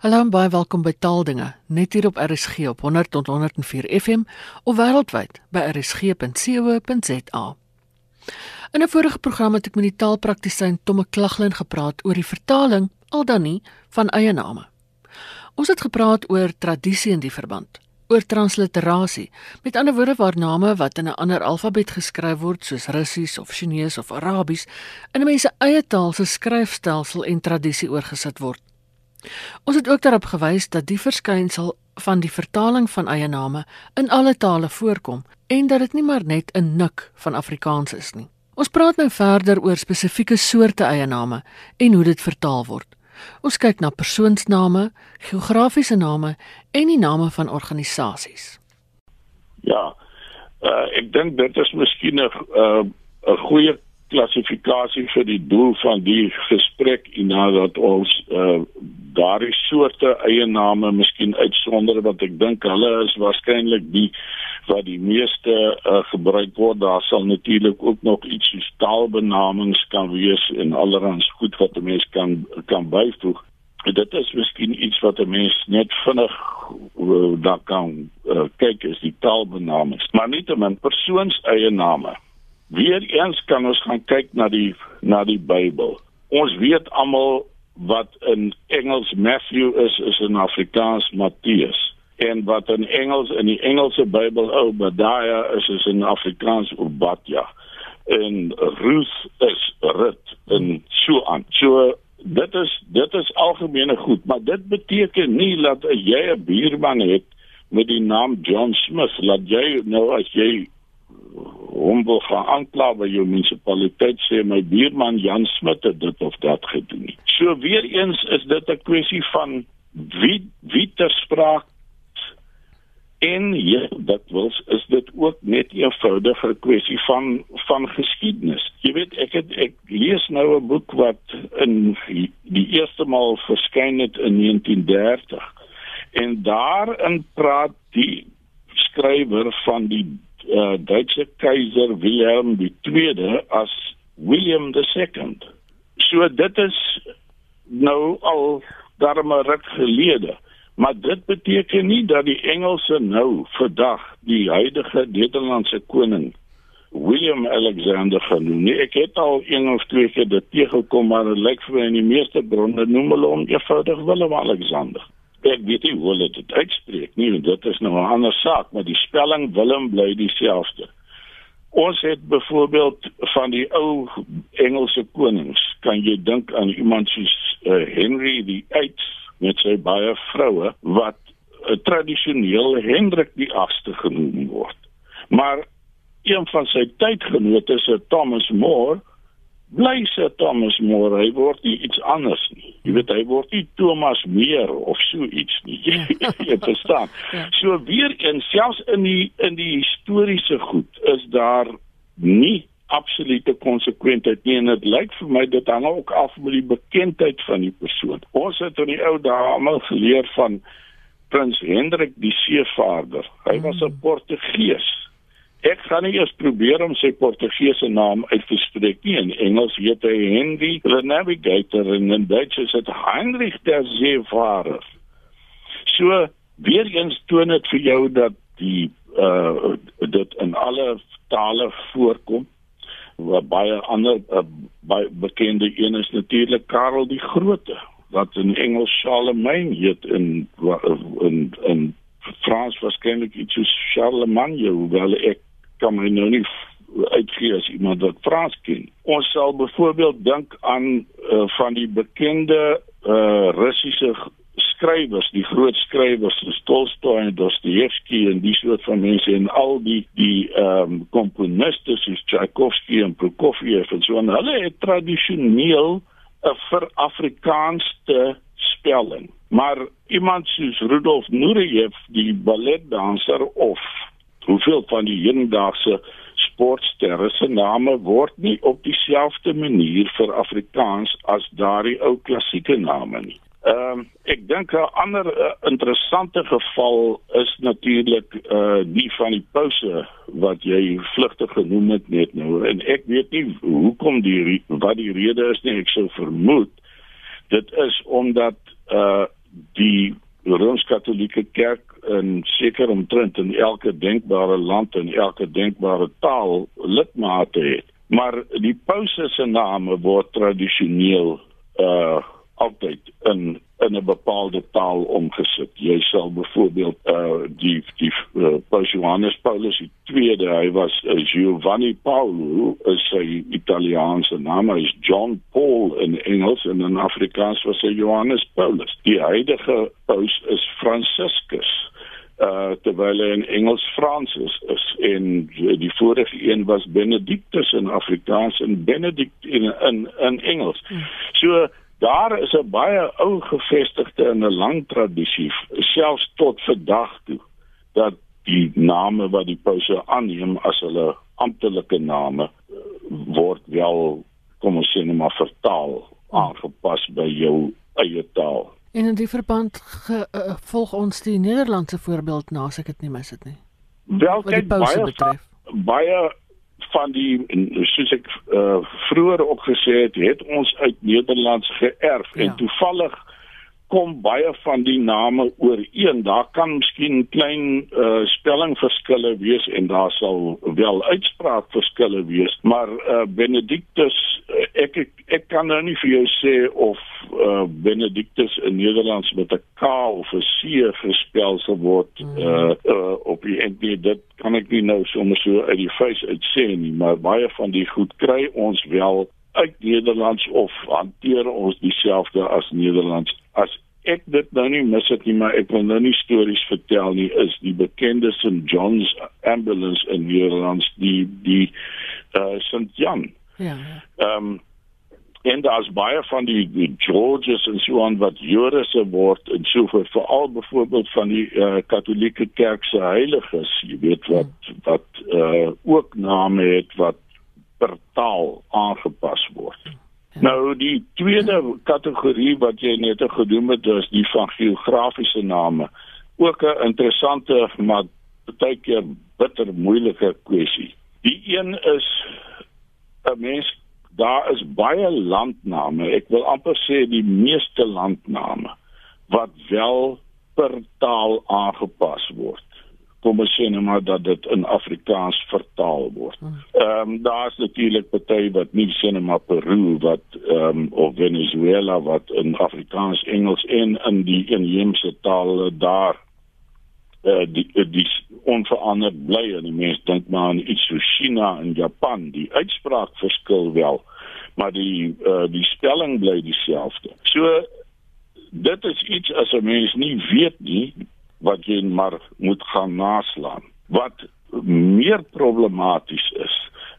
Hallo en baie welkom by Taaldinge, net hier op RSG op 100 tot 104 FM of wêreldwyd by rsg.co.za. In 'n vorige program het ek met die taalpraktisyn Tomme Klaglin gepraat oor die vertaling al dan nie van eie name. Ons het gepraat oor tradisie in die verband, oor transliterasie, met ander woorde waar name wat in 'n ander alfabet geskryf word soos Russies of Chinees of Arabies in 'n mens se eie taal se skryfstelsel en tradisie oorgesit word. Ons het ook daarop gewys dat die verskynsel van die vertaling van eie name in alle tale voorkom en dat dit nie maar net 'n nik van Afrikaans is nie. Ons praat nou verder oor spesifieke soorte eie name en hoe dit vertaal word. Ons kyk na persoonsname, geografiese name en die name van organisasies. Ja. Uh, ek dink dit is miskien 'n uh, 'n goeie klassifikasie vir die doel van die gesprek en nadat ons uh, daardie soorte eie name miskien uitsonder wat ek dink hulle is waarskynlik die wat die meeste uh, gebruik word. Daar sal natuurlik ook nog iets soos taalbenamings kan wees en allerlei goed wat 'n mens kan kan byvoeg. Dit is miskien iets wat 'n mens net vinnig uh, daar kan uh, kyk is die taalbenamings. Maar nie te min persoons eie name weer eens kan ons gaan kyk na die na die Bybel. Ons weet almal wat in Engels Matthew is is in Afrikaans Matteus. En wat in Engels in die Engelse Bybel Obadiah is is in Afrikaans Obadja. En Ruth is Rut en so aan. So dit is dit is algemene goed maar dit beteken nie dat jy 'n buurman het met die naam John Smith laat jy nou as jy hom wil gaan aankla by jou munisipaliteit sê my buurman Jan Smit het dit of dat gedoen. So weer eens is dit 'n kwessie van wie wie ter sprake en ja, dit wels is dit ook net 'n eenvoudige kwessie van van geskiedenis. Jy weet ek het ek lees nou 'n boek wat in die eerste maal verskyn het in 1930 en daarin praat die skrywer van die uh, Duitse keiser Wilhelm II as William II. So dit is nou al daarmee ruk gelede. Maar dit beteken nie dat die Engelse nou vandag die huidige Nederlandse koning William Alexander genoem. Nee, ek het al een of twee keer dit tegekom maar dit lyk vir my in die meeste bronne noem hulle hom eenvoudig Willem Alexander ek weet nie hoe dit uitspreek nie dit is nou 'n ander saak maar die spelling Willem bly dieselfde ons het byvoorbeeld van die ou Engelse konings kan jy dink aan iemand soos uh, Henry die 8 met sy baie vroue wat uh, tradisioneel Hendrik die 8ste genoem word. Maar een van sy tydgenote is Thomas More bly se Thomas More, hy word nie iets anders nie. Jy weet hy word nie Thomas meer of so iets nie. Jy verstaan. Ja. So weer eens selfs in die in die historiese goed is daar nie absolute konsekwentheid nie en dit lyk vir my dit hang ook af met die bekendheid van die persoon. Ons het in die ou dae almal geleer van Prins Hendrik die Seevaarder. Hy was 'n Portugees. Ek gaan nie eers probeer om sy Portugese naam uit te spreek nie. In Engels heet hy Henry the Navigator en in Duits is dit Heinrich der Seefahrer. So weer eens toon dit vir jou dat die uh dit in alle tale voorkom. Waar baie ander uh, baie bekende een is natuurlik Karel die Grote wat in Engels Charlemagne heet in in in Frans waarskynlik iets soos Charlemagne hoewel ek kan my nou nie uitgee as iemand wat Frans ken. Ons sal byvoorbeeld dink aan uh, van die bekende uh, Russiese skrywers, die groot skrywers soos Tolstoy en Dostoevsky en die soort van mense en al die die ehm um, komponiste soos Tchaikovsky en Prokofiev en so en hulle het tradisioneel 'n verafrikaanste spelling. Maar iemand soos Rudolf Nureyev, die balletdanser of hoeveel van die hedendaagse sportsterre se name word nie op dieselfde manier vir Afrikaans as daardie ou klassieke name nie. Ehm um, ek dink 'n ander uh, interessante geval is natuurlik eh uh, die van die pouse wat jy vlugtig genoem het net nou en ek weet nie hoekom die wat die rede is nie ek sou vermoed dit is omdat eh uh, die Rooms-Katolieke Kerk in seker omtrent in elke denkbare land en elke denkbare taal lidmate het. Maar die paus se name word tradisioneel uh altyd in in 'n bepaalde taal omgesit. Jy sal byvoorbeeld uh die die uh, Paus Johannes Paulus tweede, hy was uh, Giovanni Paolo, is sy Italiaanse naam, hy is John Paul in Engels en in Afrikaans was hy Johannes Paulus. Die huidige paus is Franciscus uh terwyl hy in Engels Francis is en die vorige een was Benedictus in Afrikaans en Benedict in in, in Engels. Hmm. So daar is 'n baie ou gevestigde en 'n lang tradisie selfs tot vandag toe dat die name wat die pause aanneem as hulle amptelike name word wel kom ons sê net maar vertaal aangepas by jou eie taal. En in die verband ge, uh, volg ons die Nederlandse voorbeeld na as ek dit nie mis het nie. Wel kyk baie betref. baie van die soos ek uh, vroeër opgesê het, het ons uit Nederlands geërf ja. en toevallig kom baie van die name ooreen. Daar kan miskien klein uh, spellingverskille wees en daar sal wel uitspraakverskille wees, maar uh, Benedictus uh, ek, ek ek kan nou nie vir jou sê of uh, Benedictus in Nederlands met 'n K of 'n C gespel sal word mm. uh, uh, op die end dit kan ek nie nou sommer so uit die face uit sê nie, maar baie van die goed kry ons wel uit Nederlands of hanteer ons dieselfde as Nederlands as ek dit nou nie mis het nie maar ek wil nou nie stories vertel nie is die bekende St John's ambulance in Nederlands die die uh, St Jan ja, ja. ehm um, en daar's baie van die, die Georges en so aan wat Jorisse word en so vir veral byvoorbeeld van die uh, Katolieke Kerk se heiliges jy weet wat wat uh, ook name het wat per taal aangepas word. Ja. Nou die tweede kategorie wat jy net genoem het, is die van geografiese name. Ook 'n interessante maar baie keer bitter moeilike kwessie. Die een is 'n mens daar is baie landname. Ek wil amper sê die meeste landname wat wel per taal aangepas word kom ons sê net maar dat dit in Afrikaans vertaal word. Hmm. Ehm um, daar's natuurlik party wat nie sê net maar Peru wat ehm um, of Venezuela wat in Afrikaans, Engels en in die inheemse tale daar uh, die die onveranderd bly en die mense dink maar aan iets so China en Japan, die uitspraak verskil wel, maar die uh, die spelling bly dieselfde. So dit is iets as 'n mens nie weet nie wat jy maar moet gaan naslaan. Wat meer problematies is,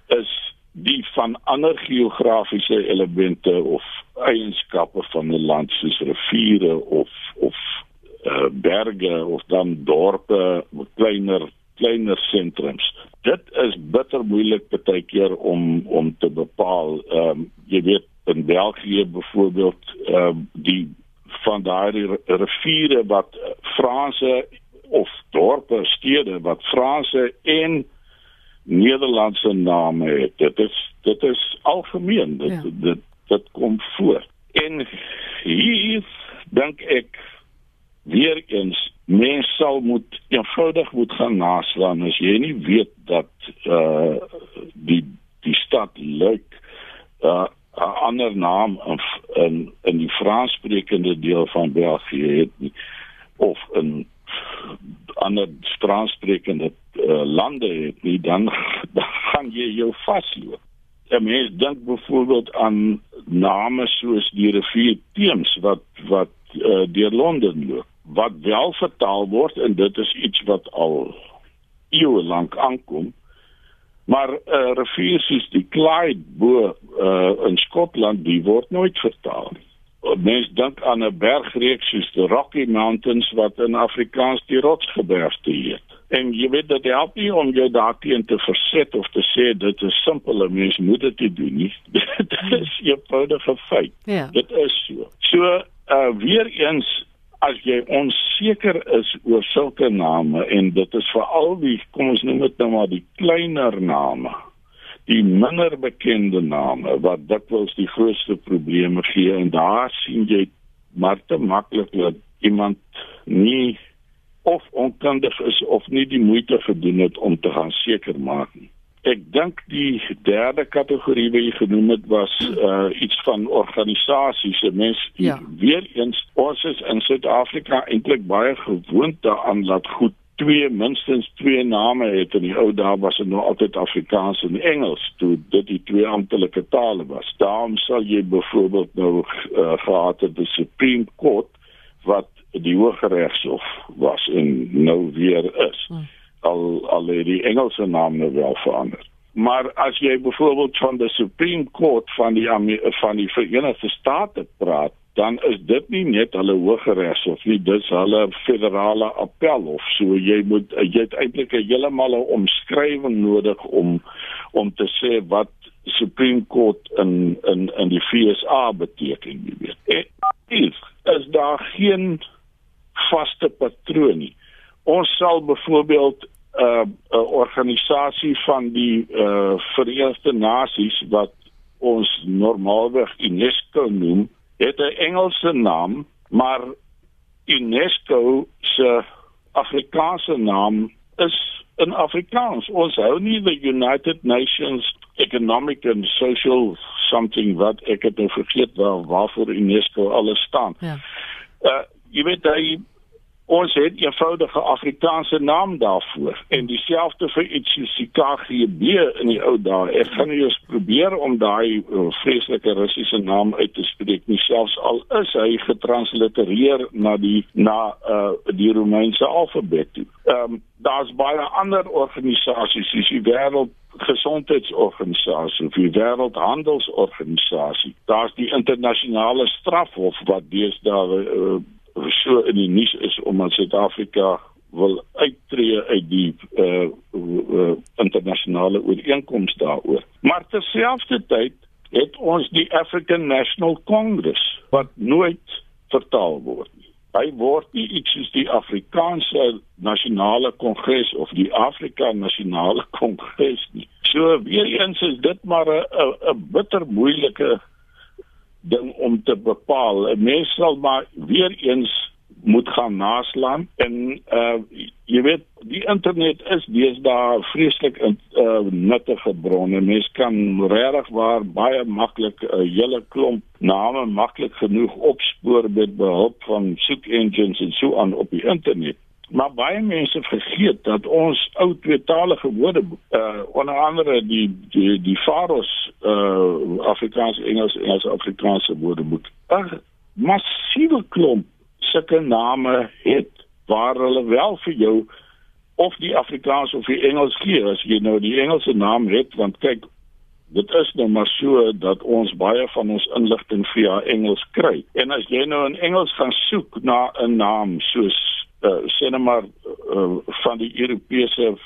is die van ander geografiese elemente of eienskappe van 'n land soos riviere of of uh, berge of dan dorpe, kleiner kleiner sentrums. Dit is bitter moeilik baie keer om om te bepaal. Ehm um, jy weet in België byvoorbeeld ehm um, die van daardie riviere wat Franse of dorpe, stede wat Franse en Nederlandse name het. Dit is dit is algemeen. Dit, ja. dit dit kom voor. En hier dink ek weer eens mens sal moet eenvoudig moet gaan naslaan as jy nie weet dat uh die die stad Luik uh 'n ander naam in in, in die Franssprekende deel van België het nie of in ander Franssprekende uh, lande het nie dan, dan gaan jy jou vasloop. Ja, mens dink byvoorbeeld aan name soos die rivier Theems wat wat uh, deur Londen loop wat wel vertaal word en dit is iets wat al eeue lank aankom Maar uh, riviere soos die Clyde bo uh, in Skotland, die word nooit vertaal nie. Mens dink aan 'n bergreeks soos die Rocky Mountains wat in Afrikaans die rotsgebergte heet. En jy weet dat help nie om jou daarteen te verset of te sê dit is simpel, mens moet dit doen nie. dit is 'n eenvoudige feit. Ja. Dit is so. So uh weer eens as jy onseker is oor sulke name en dit is veral die kom ons noem dit nou maar die kleiner name die minder bekende name wat dikwels die grootste probleme gee en daar sien jy maar te maklik dat iemand nie of onkundig is of nie die moeite gedoen het om te gaan seker maak nie. Ek dink die derde kategorie wat jy genoem het was uh iets van organisasies. Mense ja. weer eens ons is in Suid-Afrika eintlik baie gewoond daaraan dat goed twee minstens twee name het in die ou dae was dit nou altyd Afrikaans en Engels toe dit die twee amptelike tale was. Daarom sal jy byvoorbeeld nou uh, gehad het die Supreme Court wat die Hooggeregshof was en nou weer is. Hmm. Al al die Engelse naam nou wel verander. Maar as jy byvoorbeeld van die Supreme Court van die van die Verenigde State praat, dan is dit nie net hulle Hooggeregshof nie, dis hulle federale appelhof. So jy moet jy het eintlik 'n heeltemal 'n omskrywing nodig om om te sê wat Supreme Court in in in die FSA beteken, jy weet. En is daar geen vaste patroon nie. Ons sal byvoorbeeld 'n uh, 'n organisasie van die uh, Verenigde Nasies wat ons normaalweg UNESCO noem, het 'n Engelse naam, maar UNESCO se Afrikaanse naam is in Afrikaans. Ons hou nie die United Nations Economic and Social something wat ek het nou vergeet waar waarvoor UNESCO alles staan. Ja. Uh jy weet hy ons het 'n eenvoudige Afrikaanse naam daarvoor en dieselfde vir iets soos die KGB in die ou dae. Ek gaan nie eens probeer om daai uh, vreeslike Russiese naam uit te spreek nie, selfs al is hy getranslitereer na die na uh, die Romeinse alfabet toe. Ehm um, daar's baie ander organisasies soos die wêreld gesondheidsorganisasie of die wêreldhandelsorganisasie. Daar's die internasionale strafhof wat deesdae uh, so in die nuus is omdat Suid-Afrika wil uittreë uit die uh, uh, internasionale ooreenkoms daaroor. Maar terselfdertyd het ons die African National Congress wat nooit vertaal word nie. Hy word nie iets soos die Afrikaanse Nasionale Kongres of die Afrika Nasionale Kongres nie. So weer eens is dit maar 'n 'n bitter moeilike ding om te bepaal. 'n Mens sal maar weer eens moet gaan naslaan en uh jy weet die internet is deesdae vreeslik 'n uh, nuttige bron. Mens kan regtig waar baie maklik 'n uh, hele klomp name maklik genoeg opspoor met behulp van soek engines en so aan op die internet. Maar baie mense vergeet dat ons ou tweetalige woordeboek, uh onder andere die die die Faros uh Afrikaans Engels Engels Afrikaanse woordeboek, 'n massiewe klomp sulke name het waar hulle wel vir jou of die Afrikaans of die Engels gee as jy nou die Engelse naam het want kyk dit is nou maar so dat ons baie van ons inligting via Engels kry. En as jy nou in Engels gaan soek na 'n naam soos uh, sê net maar uh, van die Europese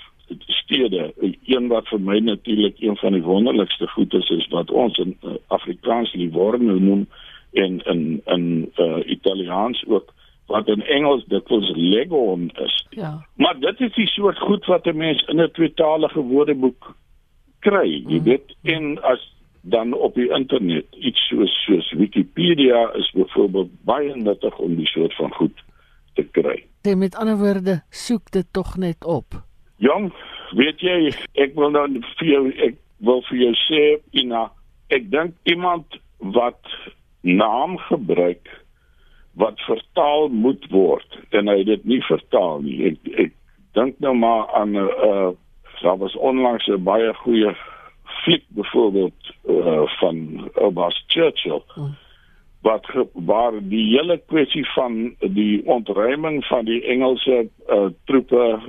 stede een wat vir my natuurlik een van die wonderlikste goedes is wat ons in uh, Afrikaans Livorno noem en in in uh, Italiaans ook wat in Engels dikwels Legon is. Ja. Maar dit is die soort goed wat 'n mens in 'n tweetalige woordeboek kry, jy mm. weet, en as dan op die internet iets soos soos Wikipedia is byvoorbeeld baie nuttig om die soort van goed te kry. Dit met ander woorde, soek dit tog net op. Jong, weet jy, ek wil nou vir jou ek wil vir jou sê, Ina, ek dink iemand wat naam gebruik wat vertaal moet word en hy dit nie vertaal nie. Ek ek dink nou maar aan 'n uh, uh, daar was onlangs 'n baie goeie fliek byvoorbeeld uh, van Obas Churchill. Hmm wat waar die hele kwessie van die ontruiming van die Engelse uh, troepe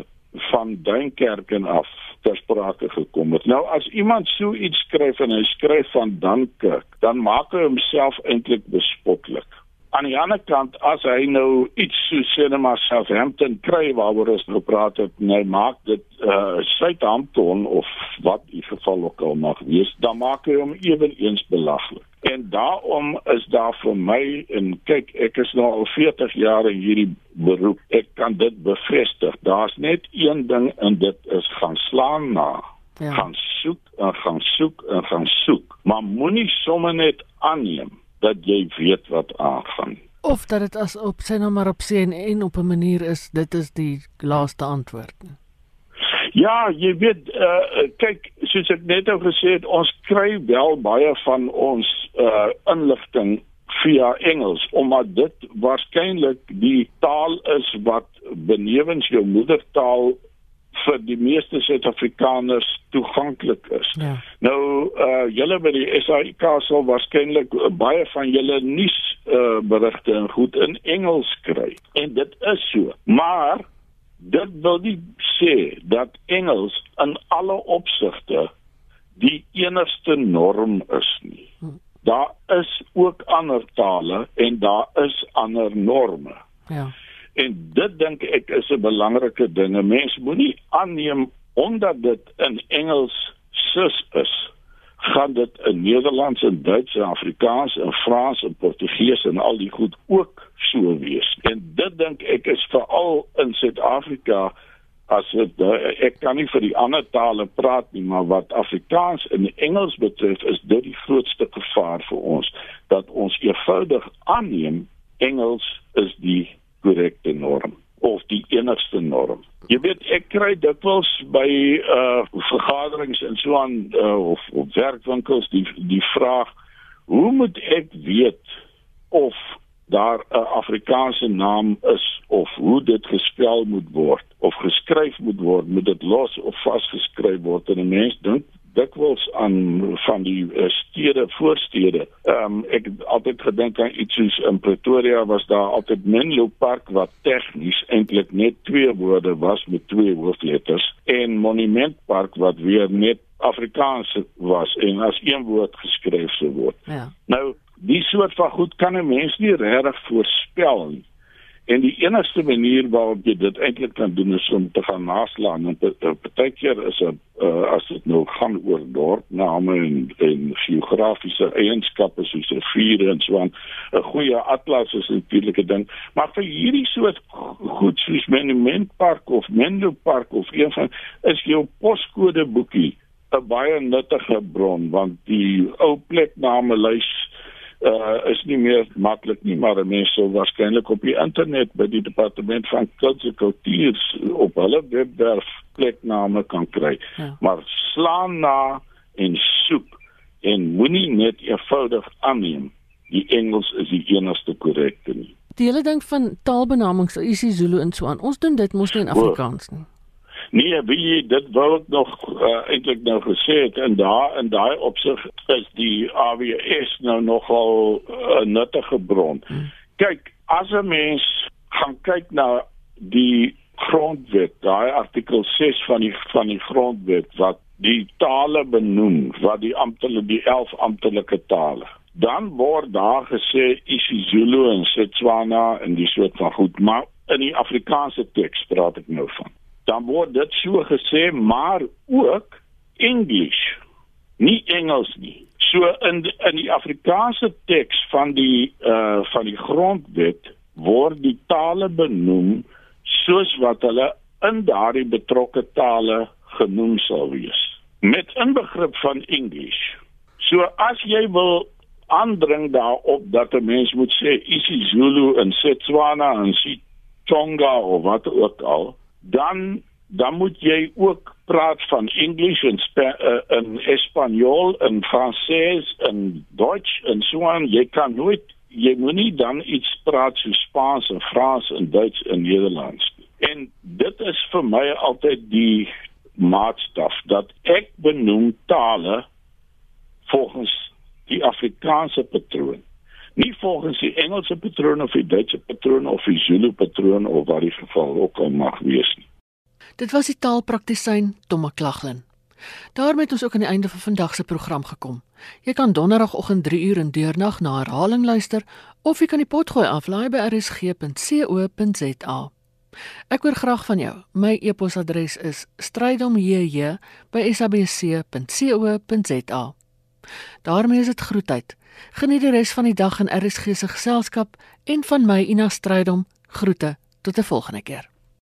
van Duinkerken af ter sprake gekom het. Nou as iemand so iets skryf en hy skryf van Dunkirk, dan maak hy homself eintlik bespotlik aan die ander kant as hy nou iets so cinema Southampton kry waaroor ons nou praat het nee maak dit uh Southampton of wat in geval ook al mag wees dan maak hy hom ewenigs belaglik en daarom is daar vir my en kyk ek is nou al 40 jaar in hierdie beroep ek kan dit bevestig daar's net een ding en dit is gaan slaan na ja. gaan soek en gaan soek en gaan soek maar moenie sommer net aanneem dat jy weet wat aangaan. of dat dit as op sy nou maar op CNN op 'n manier is, dit is die laaste antwoord. Ja, jy weet uh kyk, soos ek net nou gesê het, ons kry wel baie van ons uh inligting via Engels omdat dit waarskynlik die taal is wat benewens jou moedertaal vir die meeste Suid-Afrikaners toeganklik is. Ja. Nou uh julle by die SAIK sal waarskynlik baie van julle nuus uh berigte en goed in Engels kry. En dit is so. Maar dit wil nie sê dat Engels in alle opsigte die enigste norm is nie. Daar is ook ander tale en daar is ander norme. Ja. En dit dink ek is 'n belangrike ding. 'n Mens moenie aanneem omdat dit in Engels sus is, gaan dit in Nederlands en Duits en Afrikaans en Frans en Portugees en al die goed ook so wees. En dit dink ek is veral in Suid-Afrika as dit ek kan nie vir die ander tale praat nie, maar wat Afrikaans en Engels betref, is dit die grootste gevaar vir ons dat ons eenvoudig aanneem Engels is die korrekte norm of die enigste norm. Jy weet ek kry dikwels by uh vergaderings en so aan uh, of op werkwinkels die die vraag hoe moet ek weet of daar 'n Afrikaanse naam is of hoe dit gespel moet word of geskryf moet word moet dit los of vasgeskryf word en 'n mens dink dikwels aan van die uh, stede voorstede. Ehm um, ek het altyd gedink aan iets soos in Pretoria was daar altyd Menlo Park wat tegnies eintlik net twee woorde was met twee hoofletters en Monument Park wat weer net Afrikaans was en as een woord geskryf sou word. Ja. Nou, die soort van goed kan 'n mens nie regtig voorspel nie. En die enigste manier waarop jy dit eintlik kan doen is om te gaan naslaan. En partykeer is 'n uh, as dit nou gaan oor dorpname en, en geografiese eienskappe soos riviere en so aan 'n goeie atlas is natuurlik 'n ding. Maar vir hierdie soort goed soos monumentpark of Menlo Park of een van is jou poskode boekie 'n baie nuttige bron. Want die ou plekname lys uh is nie meer maklik nie maar mense sou waarskynlik op die internet by die departement van kultuur kultuur op hulle webwerf plekname kan kry. Ja. maar slaan na en soek en moenie net eenvoudig aanneem. Die Engels is die enigste korrekte nie. Die hele ding van taalbenamings isiZulu en so aan ons doen dit mos nie in Afrikaans nie Nee, wie dit wou ek nog uh, eintlik nou gesê het en daar in daai opsig is die AWS nou nogal 'n uh, nuttige bron. Hmm. Kyk, as 'n mens gaan kyk na die grondwet, daai artikel 6 van die van die grondwet wat die tale benoem, wat die amptelike die 11 amptelike tale dan word daar gesê isiZulu en Setswana en die soort van goed maar in die Afrikaanse teks praat ek nou van dan word dit so gesê maar ook English nie Engels nie. So in die, in die Afrikaanse teks van die uh van die grondwet word die tale benoem soos wat hulle in daardie betrokke tale genoem sal wees met inbegrip van English. So as jy wil aandring daarop dat 'n mens moet sê isiZulu en Setswana en Tsonga of wat ook al dan dan moet jy ook praat van Engels en in Espanol en Fransees en Duits en so aan. Jy kan nooit jy moenie dan iets praat so Spaans en Frans en Duits en Nederlands en dit is vir my altyd die maatstaf dat ek benoem tale volgens die Afrikaanse patroon nie volgens die Engelse patroon of die Duitse patroon of die Zulu patroon of wat die geval ook al mag wees nie Dit was die taalpraktisyn Tomme Klaglin. daarmee het ons ook aan die einde van vandag se program gekom. Jy kan donderdagoggend 3 uur in deurnag na herhaling luister of jy kan die potgooi aflaai by rsg.co.za. Ek hoor graag van jou. My e-posadres is strydomjj@sabc.co.za. daarmee is dit groetheid. Geniet die res van die dag in RSG se geselskap en van my Ina Strydom groete tot 'n volgende keer.